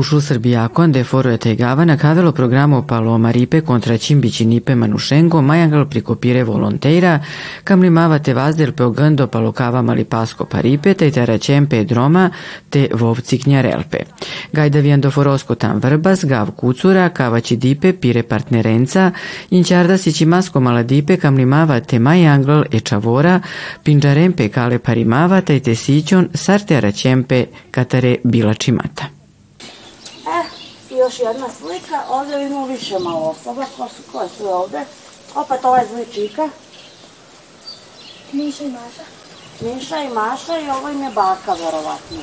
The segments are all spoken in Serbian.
Trušul Srbijakon de foruje tegava programu Paloma Ripe kontra Čimbići Nipe Manušengo Majangal prikopire volonteira kam limavate vazdel pe ogando palokava Malipasko Paripe te Čempe Droma te Vovci Knjarelpe. Gajda vijando forosko tam vrbas, gav kucura, kavaći dipe, pire partnerenca, inčarda sići masko maladipe kam limava te Majangal e čavora, pinđarempe kale parimava te te sićon sarte Čempe katare bila čimata još jedna slika. Ovdje imamo više malo osoba. Ko su, koje su ovdje? Opet ovaj zli čika. Miša i Maša. Miša i Maša i ovo im je baka, verovatno.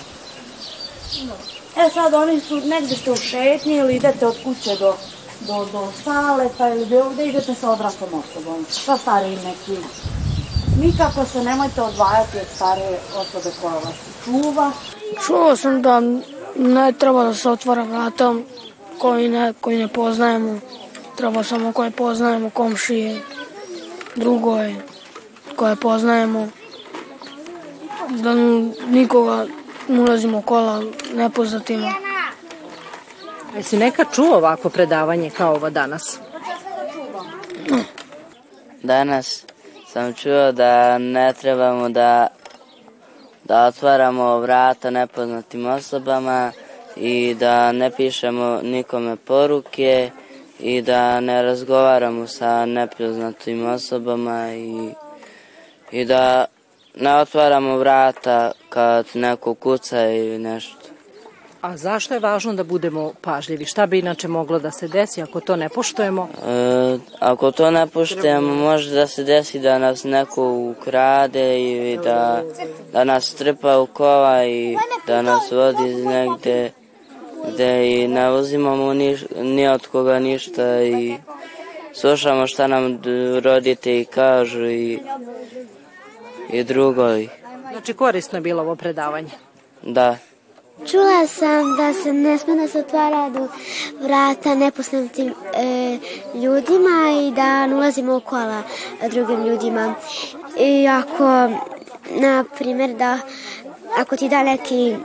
E sad oni su, negdje ste u šetnji ili idete od kuće do, do, do sale, pa ili bilo gdje idete sa odraslom osobom, sa starijim nekim. Nikako se nemojte odvajati od starije osobe koja vas čuva. Čuo sam da ne treba da se otvara vratom koji ne, koji ne poznajemo. Treba samo koje poznajemo, komšije, drugoj, koje poznajemo. Da nikoga ne ulazimo kola nepoznatima. Jesi neka čuo ovako predavanje kao ovo danas? Danas sam čuo da ne trebamo da, da otvaramo vrata nepoznatim osobama, i da ne pišemo nikome poruke i da ne razgovaramo sa nepoznatim osobama i, i da ne otvaramo vrata kad neko kuca ili nešto. A zašto je važno da budemo pažljivi? Šta bi inače moglo da se desi ako to ne poštujemo? E, ako to ne poštujemo, može da se desi da nas neko ukrade ili da, da nas trpa u kola i da nas vodi negde gde i ne uzimamo ni, ni od koga ništa i slušamo šta nam roditelji kažu i, i drugovi. Znači korisno je bilo ovo predavanje? Da. Čula sam da se ne sme da se otvara do vrata nepoznatim e, ljudima i da ne ulazimo u kola drugim ljudima. I ako, na primjer, da ako ti da neki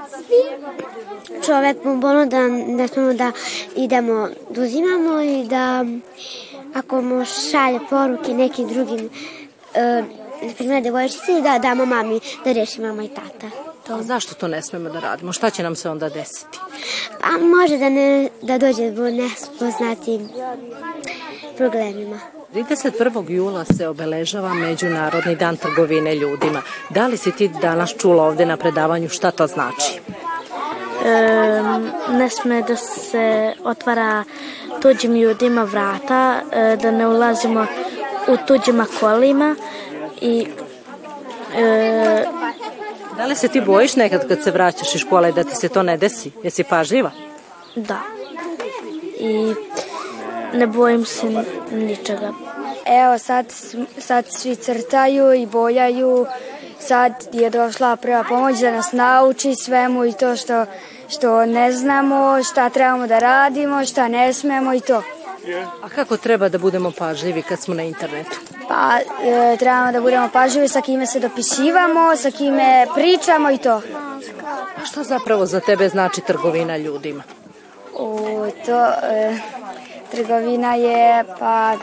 čovek bombonu da ne smemo da idemo da uzimamo i da ako mu šalje poruke nekim drugim na primjer devojčici da damo mami da reši mama i tata. To. A zašto to ne smemo da radimo? Šta će nam se onda desiti? Pa može da, ne, da dođe do nespoznatim problemima. 31. jula se obeležava Međunarodni dan trgovine ljudima. Da li si ti danas čula ovde na predavanju šta to znači? E, ne sme da se otvara tuđim ljudima vrata, e, da ne ulazimo u tuđima kolima i e, Da li se ti bojiš nekad kad se vraćaš iz škole da ti se to ne desi? Jesi pažljiva? Da. I ne bojim se ničega. Evo sad, sad svi crtaju i bojaju sad je došla prva pomoć da nas nauči svemu i to što, što ne znamo, šta trebamo da radimo, šta ne smemo i to. A kako treba da budemo pažljivi kad smo na internetu? Pa e, trebamo da budemo pažljivi sa kime se dopisivamo, sa kime pričamo i to. A šta zapravo za tebe znači trgovina ljudima? O, to, e, trgovina je pa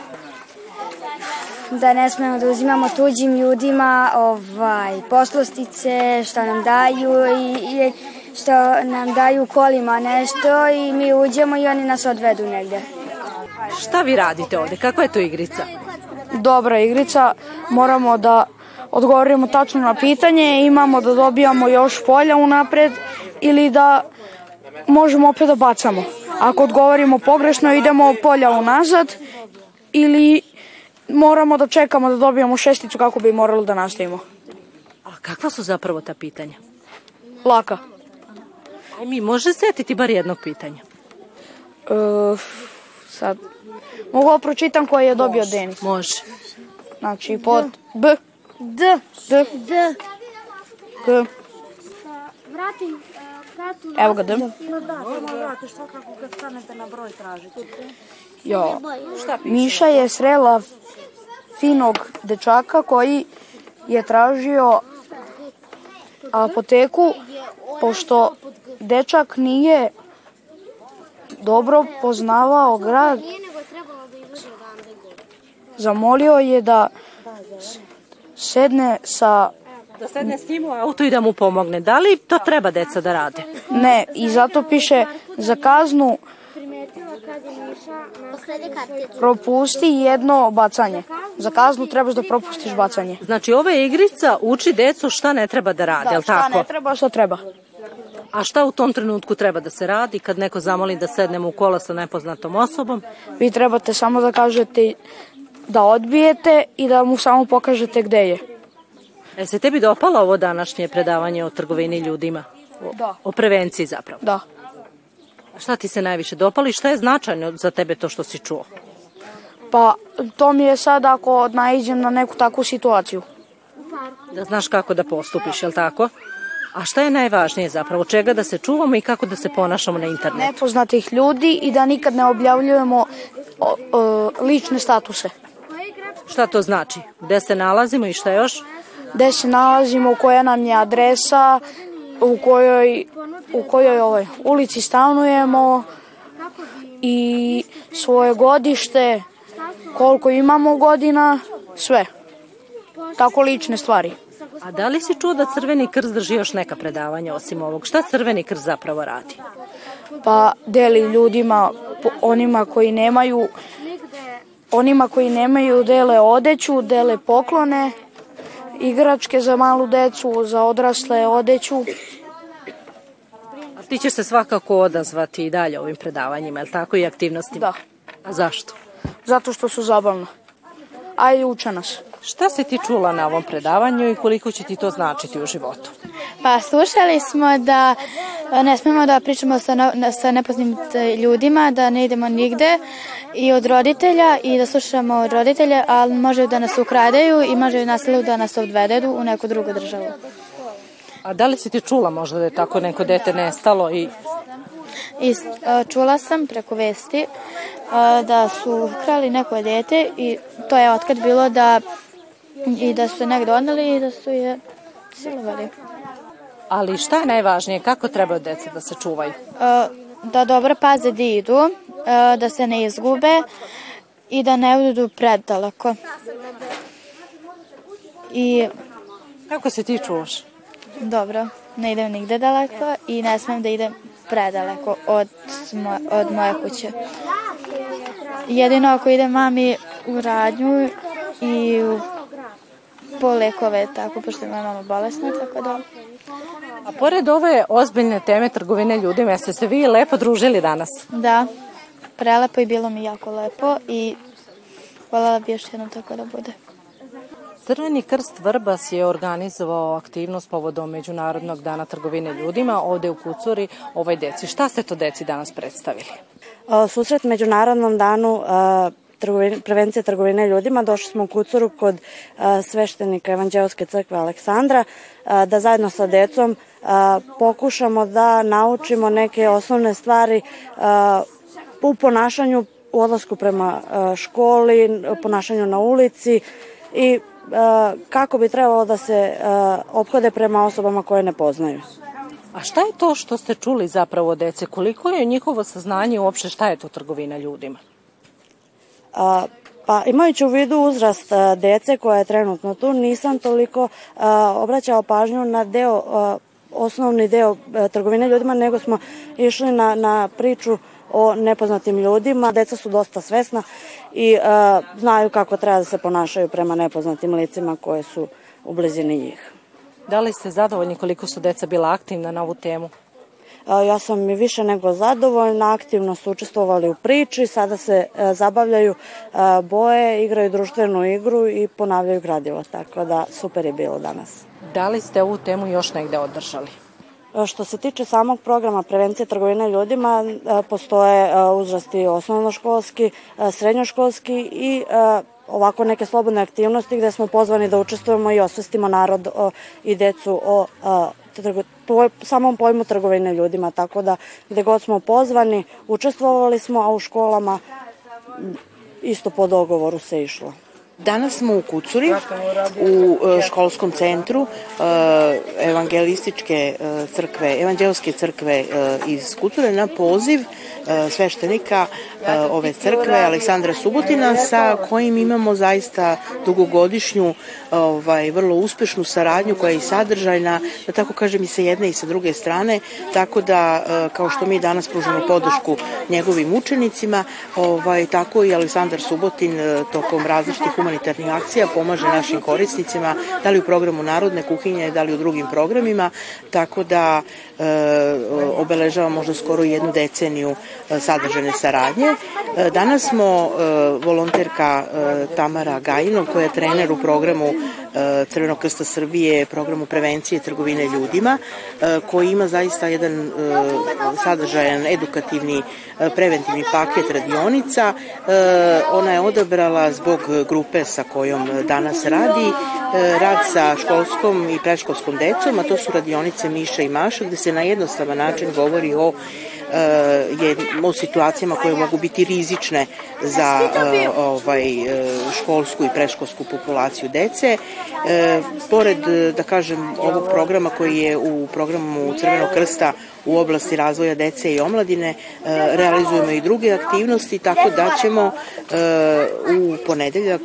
da ne smemo da uzimamo tuđim ljudima ovaj, poslostice, što nam daju i, i što nam daju kolima nešto i mi uđemo i oni nas odvedu negde. Šta vi radite ovde? Kakva je to igrica? Dobra igrica. Moramo da odgovorimo tačno na pitanje, imamo da dobijamo još polja unapred ili da možemo opet da bacamo. Ako odgovorimo pogrešno, idemo polja unazad ili moramo da čekamo da dobijemo šesticu kako bi moralo da nastavimo. A kakva su zapravo ta pitanja? Laka. Aj mi može setiti bar jednog pitanja? E, sad, mogu da pročitam koje je dobio može, Denis. Može. Znači, pod B. D. D. D. G. Vrati. Evo ga D. Da, samo vratiš svakako kad stanete na broj tražite. Jo. Miša je srela finog dečaka koji je tražio apoteku pošto dečak nije dobro poznavao grad, zamolio je da sedne sa Da sedne s njim u auto i da mu pomogne. Da li to treba deca da rade? ne i zato piše za kaznu propusti jedno bacanje. Za kaznu trebaš da propustiš bacanje. Znači, ova igrica uči decu šta ne treba da rade, jel šta tako? ne treba, šta treba. A šta u tom trenutku treba da se radi kad neko zamoli da sednemo u kola sa nepoznatom osobom? Vi trebate samo da kažete da odbijete i da mu samo pokažete gde je. E se tebi dopalo ovo današnje predavanje o trgovini ljudima? Da. o prevenciji zapravo. Da. Šta ti se najviše dopalo i šta je značajno za tebe to što si čuo? Pa to mi je sad ako naiđem na neku takvu situaciju. Da znaš kako da postupiš, jel tako? A šta je najvažnije zapravo? Čega da se čuvamo i kako da se ponašamo na internetu? Nepoznatih ljudi i da nikad ne objavljujemo o, o, lične statuse. Šta to znači? Gde se nalazimo i šta još? Gde se nalazimo, koja nam je adresa, u kojoj, u kojoj ovaj, ulici stanujemo i svoje godište, koliko imamo godina, sve. Tako lične stvari. A da li si čuo da Crveni krst drži još neka predavanja osim ovog? Šta Crveni krst zapravo radi? pa deli ljudima, onima koji nemaju onima koji nemaju dele odeću, dele poklone, igračke za malu decu, za odrasle odeću. A ti ćeš se svakako odazvati i dalje ovim predavanjima, jel tako i aktivnostima? Da, A zašto? zato što su zabavna. A i uče nas. Šta si ti čula na ovom predavanju i koliko će ti to značiti u životu? Pa slušali smo da e, ne smemo da pričamo sa, no, sa nepoznatim ljudima, da ne idemo nigde i od roditelja i da slušamo od roditelja, ali može da nas ukradaju i može na silu da nas odvedu u neku drugu državu. A da li si ti čula možda da je tako neko dete nestalo i I e, čula sam preko vesti da su krali neko dete i to je otkad bilo da i da su je negde odneli i da su je silovali. Ali šta je najvažnije? Kako treba od deca da se čuvaju? E, da dobro paze di idu, e, da se ne izgube i da ne odu predaleko. I Kako se ti čuvaš? dobro, ne idem nigde daleko i ne smem da idem predaleko od, mo, od moje kuće. Jedino ako idem mami u radnju i u po lekove, tako, pošto je moja mama bolesna, tako da... A pored ove ozbiljne teme trgovine ljudima, jeste se vi lepo družili danas? Da, prelepo i bilo mi jako lepo i voljela bi još jednom tako da bude. Crveni krst Vrbas je organizovao aktivnost povodom Međunarodnog dana trgovine ljudima ovde u Kucuri ovoj deci. Šta ste to deci danas predstavili? Susret Međunarodnom danu a, trgovine, prevencije trgovine ljudima došli smo u Kucuru kod sveštenika Evanđelske crkve Aleksandra da zajedno sa decom pokušamo da naučimo neke osnovne stvari u ponašanju u odlasku prema školi, ponašanju na ulici i kako bi trebalo da se a, ophode prema osobama koje ne poznaju. A šta je to što ste čuli zapravo dece? Koliko je njihovo saznanje uopšte šta je to trgovina ljudima? Pa imajući u vidu uzrast dece koja je trenutno tu, nisam toliko obraćao pažnju na deo, osnovni deo a, trgovine ljudima, nego smo išli na, na priču o nepoznatim ljudima. Deca su dosta svesna i a, znaju kako treba da se ponašaju prema nepoznatim licima koje su u blizini njih. Da li ste zadovoljni koliko su deca bila aktivna na ovu temu? A, Ja sam i više nego zadovoljna, aktivno su učestvovali u priči, sada se e, zabavljaju, e, boje, igraju društvenu igru i ponavljaju gradivo, tako da super je bilo danas. Da li ste ovu temu još negde održali? E, Što se tiče samog programa prevencije trgovine ljudima, e, postoje e, uzrasti osnovnoškolski, e, srednjoškolski i e, ovako neke slobodne aktivnosti gde smo pozvani da učestvujemo i osvestimo narod i decu o samom pojmu trgovine ljudima, tako da gde god smo pozvani, učestvovali smo, a u školama isto po dogovoru se išlo. Danas smo u Kucuri, u e, školskom centru e, evangelističke e, crkve, evanđelske crkve iz Kucure na poziv sveštenika ove crkve Aleksandra Subotina sa kojim imamo zaista dugogodišnju ovaj, vrlo uspešnu saradnju koja je i sadržajna, da tako kažem i sa jedne i sa druge strane, tako da kao što mi danas pružamo podršku njegovim učenicima, ovaj, tako i Aleksandar Subotin tokom različitih humanitarnih akcija pomaže našim korisnicima, da li u programu Narodne kuhinje, da li u drugim programima, tako da e, obeležava možda skoro jednu deceniju e, sadržane saradnje. E, danas smo e, volonterka e, Tamara Gajinov, koja je trener u programu Crvenog krsta Srbije, programu prevencije trgovine ljudima, e, koji ima zaista jedan e, sadržajan, edukativni, e, preventivni paket radionica. E, ona je odabrala zbog grupe sa kojom danas radi, e, rad sa školskom i preškolskom decom, a to su radionice Miša i Maša, gde se na jednostavan način govori o je o situacijama koje mogu biti rizične za ovaj školsku i preškolsku populaciju dece. E, pored da kažem ovog programa koji je u programu Crvenog krsta u oblasti razvoja dece i omladine e, realizujemo i druge aktivnosti tako da ćemo e, u ponedeljak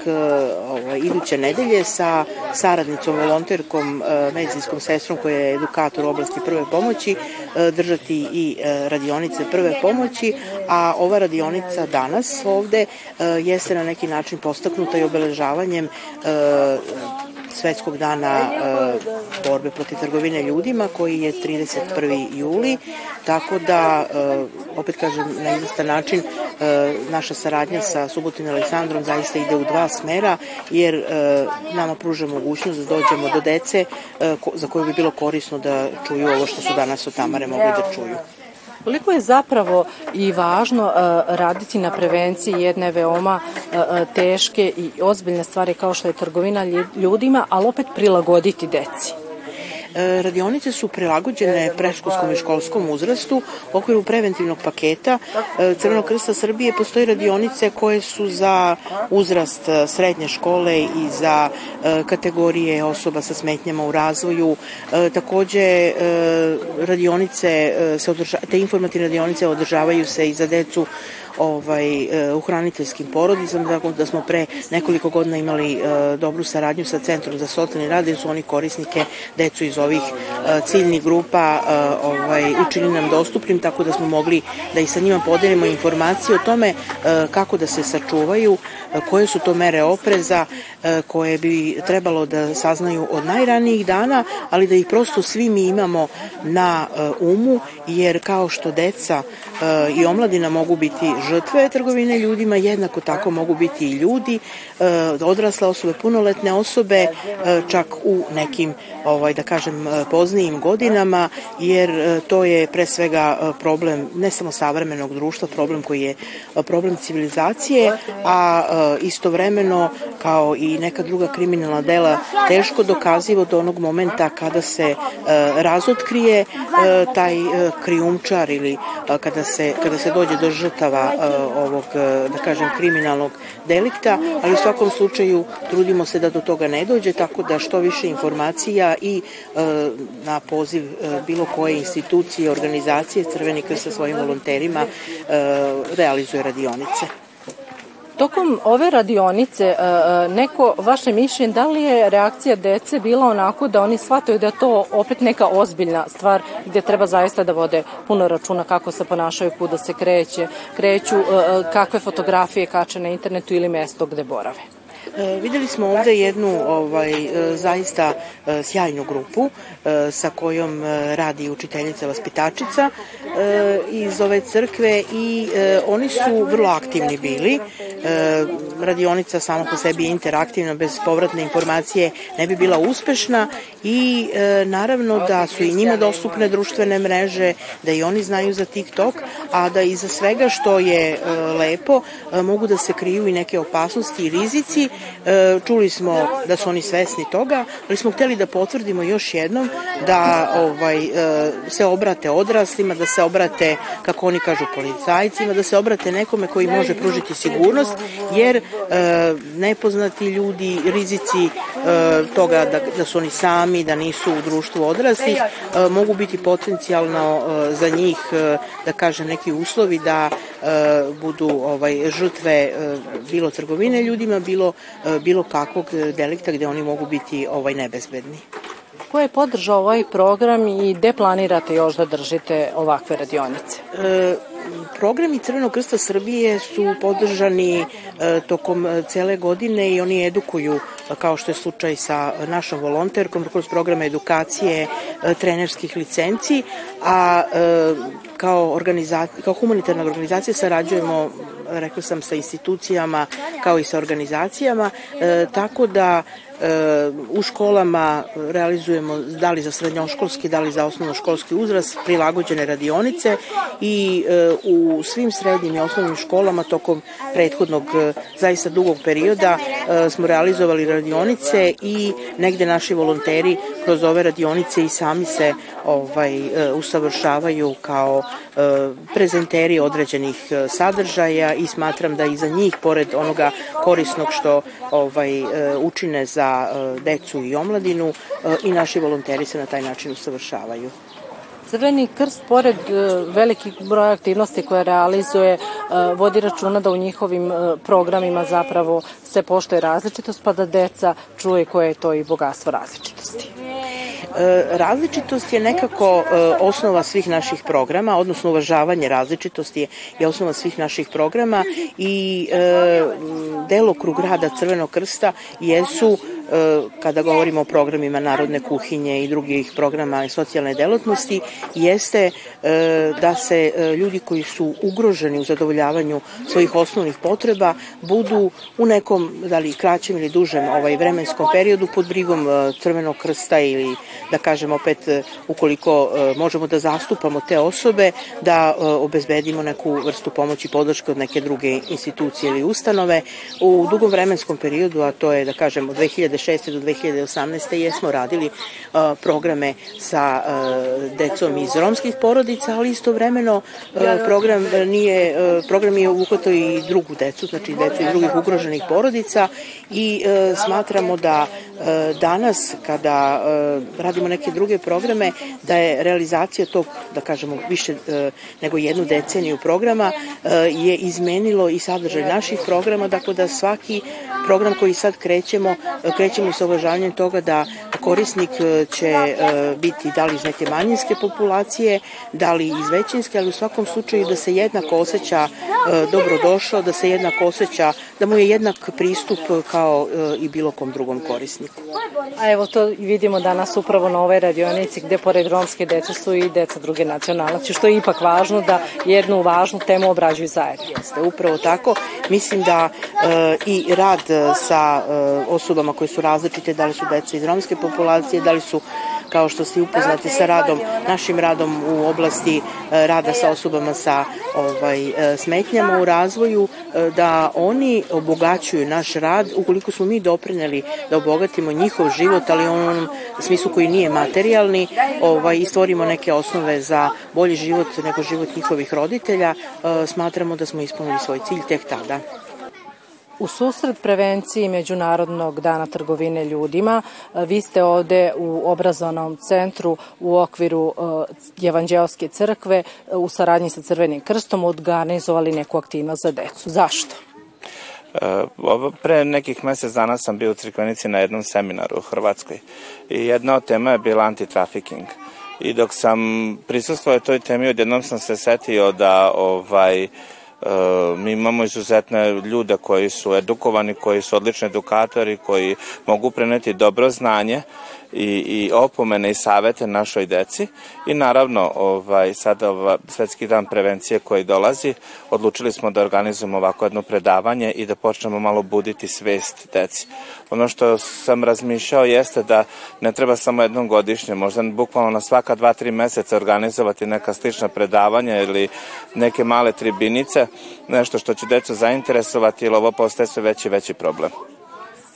ovaj, iduće nedelje sa saradnicom, volonterkom, medicinskom sestrom koja je edukator u oblasti prve pomoći držati i radionice prve pomoći, a ova radionica danas ovde jeste na neki način postaknuta i obeležavanjem Svetskog dana e, borbe protiv trgovine ljudima koji je 31. juli, tako da, e, opet kažem, na izvestan način e, naša saradnja sa Subotinom Aleksandrom zaista ide u dva smera, jer e, nama pruža mogućnost da dođemo do dece e, ko, za koje bi bilo korisno da čuju ovo što su danas od Tamare mogli da čuju. Koliko je zapravo i važno uh, raditi na prevenciji jedne veoma uh, teške i ozbiljne stvari kao što je trgovina ljudima, ali opet prilagoditi deci? E, radionice su prilagođene preškolskom i školskom uzrastu. U okviru preventivnog paketa e, Crvenog krsta Srbije postoji radionice koje su za uzrast e, srednje škole i za kategorije osoba sa smetnjama u razvoju. Takođe, radionice se održa, te informativne radionice održavaju se i za decu ovaj, e, u hraniteljskim porodicama, tako da smo pre nekoliko godina imali e, dobru saradnju sa Centrom za socijalni rad, jer su oni korisnike decu iz ovih e, ciljnih grupa ovaj, učili nam dostupnim, tako da smo mogli da i sa njima podelimo informacije o tome kako da se sačuvaju, koje su to mere opreza, koje bi trebalo da saznaju od najranijih dana, ali da ih prosto svi mi imamo na umu, jer kao što deca i omladina mogu biti žrtve trgovine ljudima, jednako tako mogu biti i ljudi, e, odrasle osobe, punoletne osobe, e, čak u nekim, ovaj, da kažem, e, poznijim godinama, jer to je pre svega problem ne samo savremenog društva, problem koji je problem civilizacije, a istovremeno kao i neka druga kriminalna dela teško dokazivo do onog momenta kada se razotkrije taj krijumčar ili kada se, kada se dođe do žrtava ovog, da kažem, kriminalnog delikta, ali u svakom slučaju trudimo se da do toga ne dođe, tako da što više informacija i na poziv bilo koje institucije, organizacije Crveni krst sa svojim volonterima realizuje radionice. Tokom ove radionice, e, e, neko vaše mišljenje, da li je reakcija dece bila onako da oni shvataju da je to opet neka ozbiljna stvar gde treba zaista da vode puno računa kako se ponašaju, kuda se kreće, kreću, e, kakve fotografije kače na internetu ili mesto gde borave? E, videli smo ovde jednu ovaj, e, zaista e, sjajnu grupu e, sa kojom radi učiteljica vaspitačica iz ove crkve i oni su vrlo aktivni bili. Radionica sama po sebi je interaktivna, bez povratne informacije ne bi bila uspešna i naravno da su i njima dostupne društvene mreže, da i oni znaju za TikTok, a da iza svega što je lepo mogu da se kriju i neke opasnosti i rizici čuli smo da su oni svesni toga, ali smo hteli da potvrdimo još jednom da ovaj, e, se obrate odraslima, da se obrate, kako oni kažu, policajcima, da se obrate nekome koji može pružiti sigurnost, jer e, nepoznati ljudi, rizici toga da, da su oni sami, da nisu u društvu odraslih, mogu biti potencijalno za njih, da kažem, neki uslovi da budu ovaj žrtve bilo trgovine ljudima, bilo bilo kakvog delikta gde oni mogu biti ovaj nebezbedni. Ko je podržao ovaj program i gde planirate još da držite ovakve radionice? E, programi Crvenog krsta Srbije su podržani e, tokom cele godine i oni edukuju kao što je slučaj sa našom volonterkom kroz programe edukacije e, trenerskih licenci, a e, kao, kao humanitarna organizacija sarađujemo rekla sam sa institucijama kao i sa organizacijama e, tako da u školama realizujemo da li za srednjoškolski, da li za osnovnoškolski uzrast prilagođene radionice i e, u svim srednjim i osnovnim školama tokom prethodnog e, zaista dugog perioda e, smo realizovali radionice i negde naši volonteri kroz ove radionice i sami se ovaj usavršavaju kao prezenteri određenih sadržaja i smatram da i za njih pored onoga korisnog što ovaj učine za e, decu i omladinu e, i naši volonteri se na taj način usavršavaju. Crveni krst, pored e, velikih broja aktivnosti koje realizuje, vodi računa da u njihovim programima zapravo se poštoje različitost, pa da deca čuje koje je to i bogatstvo različitosti. Različitost je nekako osnova svih naših programa, odnosno uvažavanje različitosti je osnova svih naših programa i delokrug rada Crvenog krsta jesu E, kada govorimo o programima Narodne kuhinje i drugih programa socijalne delatnosti jeste e, da se e, ljudi koji su ugroženi u zadovoljavanju svojih osnovnih potreba budu u nekom, da li kraćem ili dužem ovaj vremenskom periodu pod brigom Crvenog krsta ili da kažem opet ukoliko možemo da zastupamo te osobe da obezbedimo neku vrstu pomoći podrške od neke druge institucije ili ustanove. U dugom vremenskom periodu, a to je da kažem od 2000 2006. do 2018. jesmo radili programe sa decom iz romskih porodica, ali istovremeno program nije program je uhvatao i drugu decu, znači decu iz drugih ugroženih porodica i smatramo da danas kada radimo neke druge programe da je realizacija tog da kažemo više nego jednu deceniju programa je izmenilo i sadržaj naših programa, dakle da svaki program koji sad krećemo, krećemo sa uvažavanjem toga da korisnik e, će e, biti da li iz neke manjinske populacije, da li iz većinske, ali u svakom slučaju da se jednako osjeća e, dobrodošao, da se jednako osjeća, da mu je jednak pristup kao i bilo kom drugom korisniku. A evo to vidimo danas upravo na ovoj radionici gde pored romske dece su i deca druge nacionalnosti, što je ipak važno da jednu važnu temu obrađuju zajedno. Jeste, upravo tako. Mislim da e, i rad sa e, osobama koje su različite, da li su deca iz romske populacije, da li su kao što ste upoznati sa radom, našim radom u oblasti e, rada sa osobama sa ovaj, e, smetnjama u razvoju, e, da oni obogaćuju naš rad ukoliko smo mi doprineli da obogatimo njihov život, ali u onom smislu koji nije materijalni ovaj, i stvorimo neke osnove za bolji život nego život njihovih roditelja, smatramo da smo ispunili svoj cilj tek tada. U susret prevenciji Međunarodnog dana trgovine ljudima, e, vi ste ovde u obrazovnom centru u okviru e, Evanđelske crkve e, u saradnji sa Crvenim krstom organizovali neku aktivnost za decu. Zašto? Pre nekih mesec dana sam bio u Crkvenici na jednom seminaru u Hrvatskoj i jedna od tema je bila antitrafiking. I dok sam prisustvovao toj temi, odjednom sam se setio da ovaj, uh, mi imamo izuzetne ljude koji su edukovani, koji su odlični edukatori, koji mogu preneti dobro znanje i, i opomene i savete našoj deci i naravno ovaj, sada ova svetski dan prevencije koji dolazi odlučili smo da organizujemo ovako jedno predavanje i da počnemo malo buditi svest deci. Ono što sam razmišljao jeste da ne treba samo jednom godišnje, možda bukvalno na svaka dva, tri meseca organizovati neka slična predavanja ili neke male tribinice, nešto što će decu zainteresovati, ili ovo postaje sve veći veći problem.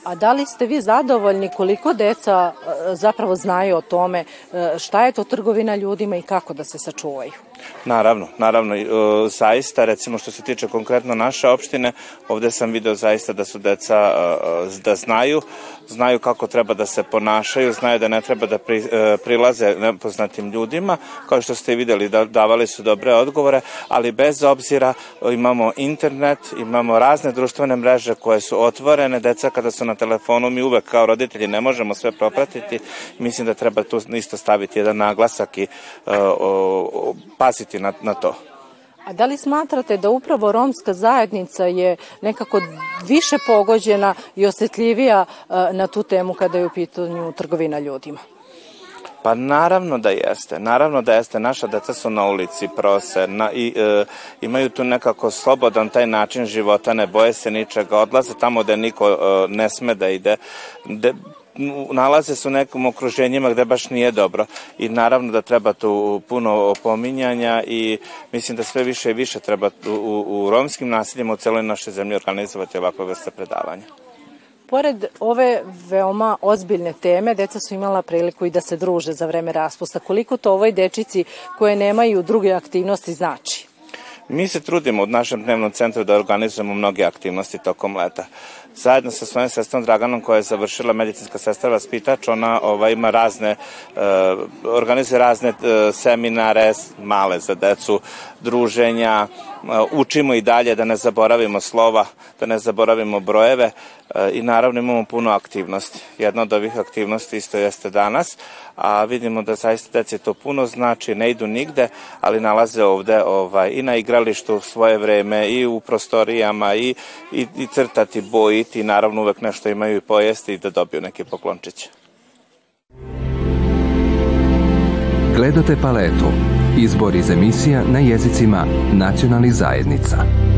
A da li ste vi zadovoljni koliko deca e, zapravo znaju o tome e, šta je to trgovina ljudima i kako da se sačuvaju? Naravno, naravno, e, zaista, recimo što se tiče konkretno naše opštine, ovde sam video zaista da su deca, da znaju, znaju kako treba da se ponašaju, znaju da ne treba da pri, prilaze nepoznatim ljudima, kao što ste videli, da, davali su dobre odgovore, ali bez obzira imamo internet, imamo razne društvene mreže koje su otvorene, deca kada su na telefonu, mi uvek kao roditelji ne možemo sve propratiti. Mislim da treba tu isto staviti jedan naglasak i uh, uh, paziti na, na to. A da li smatrate da upravo romska zajednica je nekako više pogođena i osetljivija uh, na tu temu kada je u pitanju trgovina ljudima? Pa naravno da jeste, naravno da jeste. Naša deca su na ulici, prose na, i e, imaju tu nekako slobodan taj način života, ne boje se ničega, odlaze tamo gde niko e, ne sme da ide, de, nalaze se u nekom okruženjima gde baš nije dobro i naravno da treba tu puno opominjanja i mislim da sve više i više treba u, u, u romskim nasiljima u celoj našoj zemlji organizovati ovakve vrste predavanja. Pored ove veoma ozbiljne teme, deca su imala priliku i da se druže za vreme raspusta. Koliko to ovoj dečici koje nemaju druge aktivnosti znači? Mi se trudimo u našem dnevnom centru da organizujemo mnoge aktivnosti tokom leta. Zajedno sa svojim sestrom Draganom koja je završila medicinska sestra vaspitač, ona ova, ima razne, uh, organizuje razne uh, seminare male za decu, druženja, uh, učimo i dalje da ne zaboravimo slova, da ne zaboravimo brojeve i naravno imamo puno aktivnosti. Jedna od ovih aktivnosti isto jeste danas, a vidimo da zaista deci to puno znači, ne idu nigde, ali nalaze ovde ovaj, i na igralištu svoje vreme i u prostorijama i, i, i crtati, bojiti, naravno uvek nešto imaju i pojesti i da dobiju neke poklončiće. Gledate paletu. Izbor iz emisija na jezicima nacionalnih zajednica.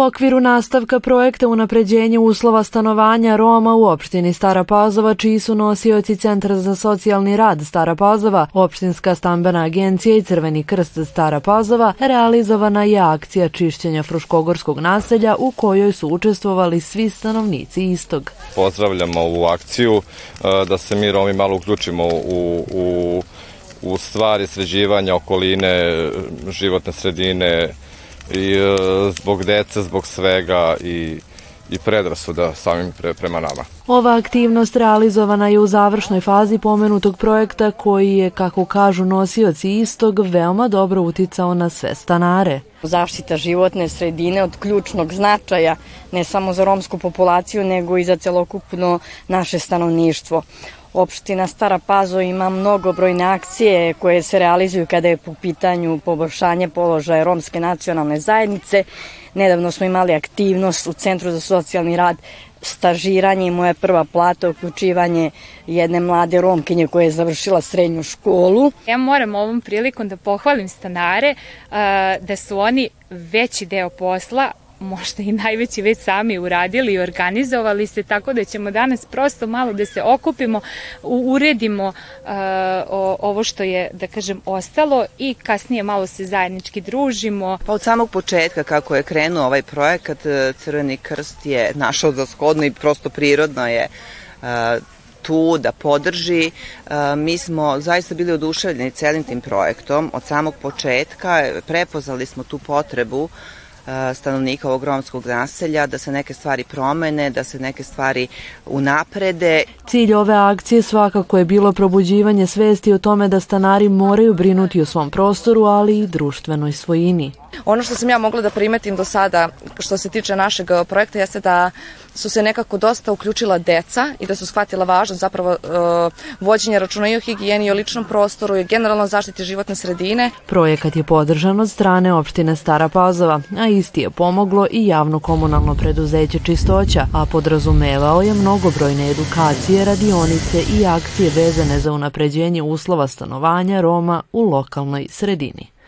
U okviru nastavka projekta unapređenje uslova stanovanja Roma u opštini Stara Pazova, čiji su nosioci Centra za socijalni rad Stara Pazova, Opštinska stambena agencija i Crveni krst Stara Pazova, realizovana je akcija čišćenja Fruškogorskog naselja u kojoj su učestvovali svi stanovnici istog. Pozdravljamo ovu akciju, e, da se mi Romi malo uključimo u, u, u stvari sređivanja okoline, životne sredine, i e, zbog dece, zbog svega i i predrasuda samim pre, prema nama. Ova aktivnost realizovana je u završnoj fazi pomenutog projekta koji je, kako kažu nosioci istog, veoma dobro uticao na sve stanare. Zaštita životne sredine od ključnog značaja ne samo za romsku populaciju nego i za celokupno naše stanovništvo. Opština Stara Pazo ima mnogobrojne akcije koje se realizuju kada je po pitanju poboljšanje položaja romske nacionalne zajednice. Nedavno smo imali aktivnost u Centru za socijalni rad stažiranje i moja prva plata, uključivanje jedne mlade romkinje koja je završila srednju školu. Ja moram ovom prilikom da pohvalim stanare da su oni veći deo posla možda i najveći već sami uradili i organizovali se, tako da ćemo danas prosto malo da se okupimo, uredimo uh, ovo što je, da kažem, ostalo i kasnije malo se zajednički družimo. Pa od samog početka kako je krenuo ovaj projekat, e, Crveni krst je našao za shodno i prosto prirodno je uh, tu da podrži. Mi smo zaista bili oduševljeni celim tim projektom. Od samog početka prepoznali smo tu potrebu stanovnika ovog romskog naselja, da se neke stvari promene, da se neke stvari unaprede. Cilj ove akcije svakako je bilo probuđivanje svesti o tome da stanari moraju brinuti o svom prostoru, ali i društvenoj svojini. Ono što sam ja mogla da primetim do sada što se tiče našeg projekta jeste da su se nekako dosta uključila deca i da su shvatila važnost zapravo uh, vođenja računa i o higijeni i o ličnom prostoru i generalno zaštiti životne sredine. Projekat je podržan od strane opštine Stara Pazova, a isti je pomoglo i javno komunalno preduzeće Čistoća, a podrazumevao je mnogobrojne edukacije, radionice i akcije vezane za unapređenje uslova stanovanja Roma u lokalnoj sredini.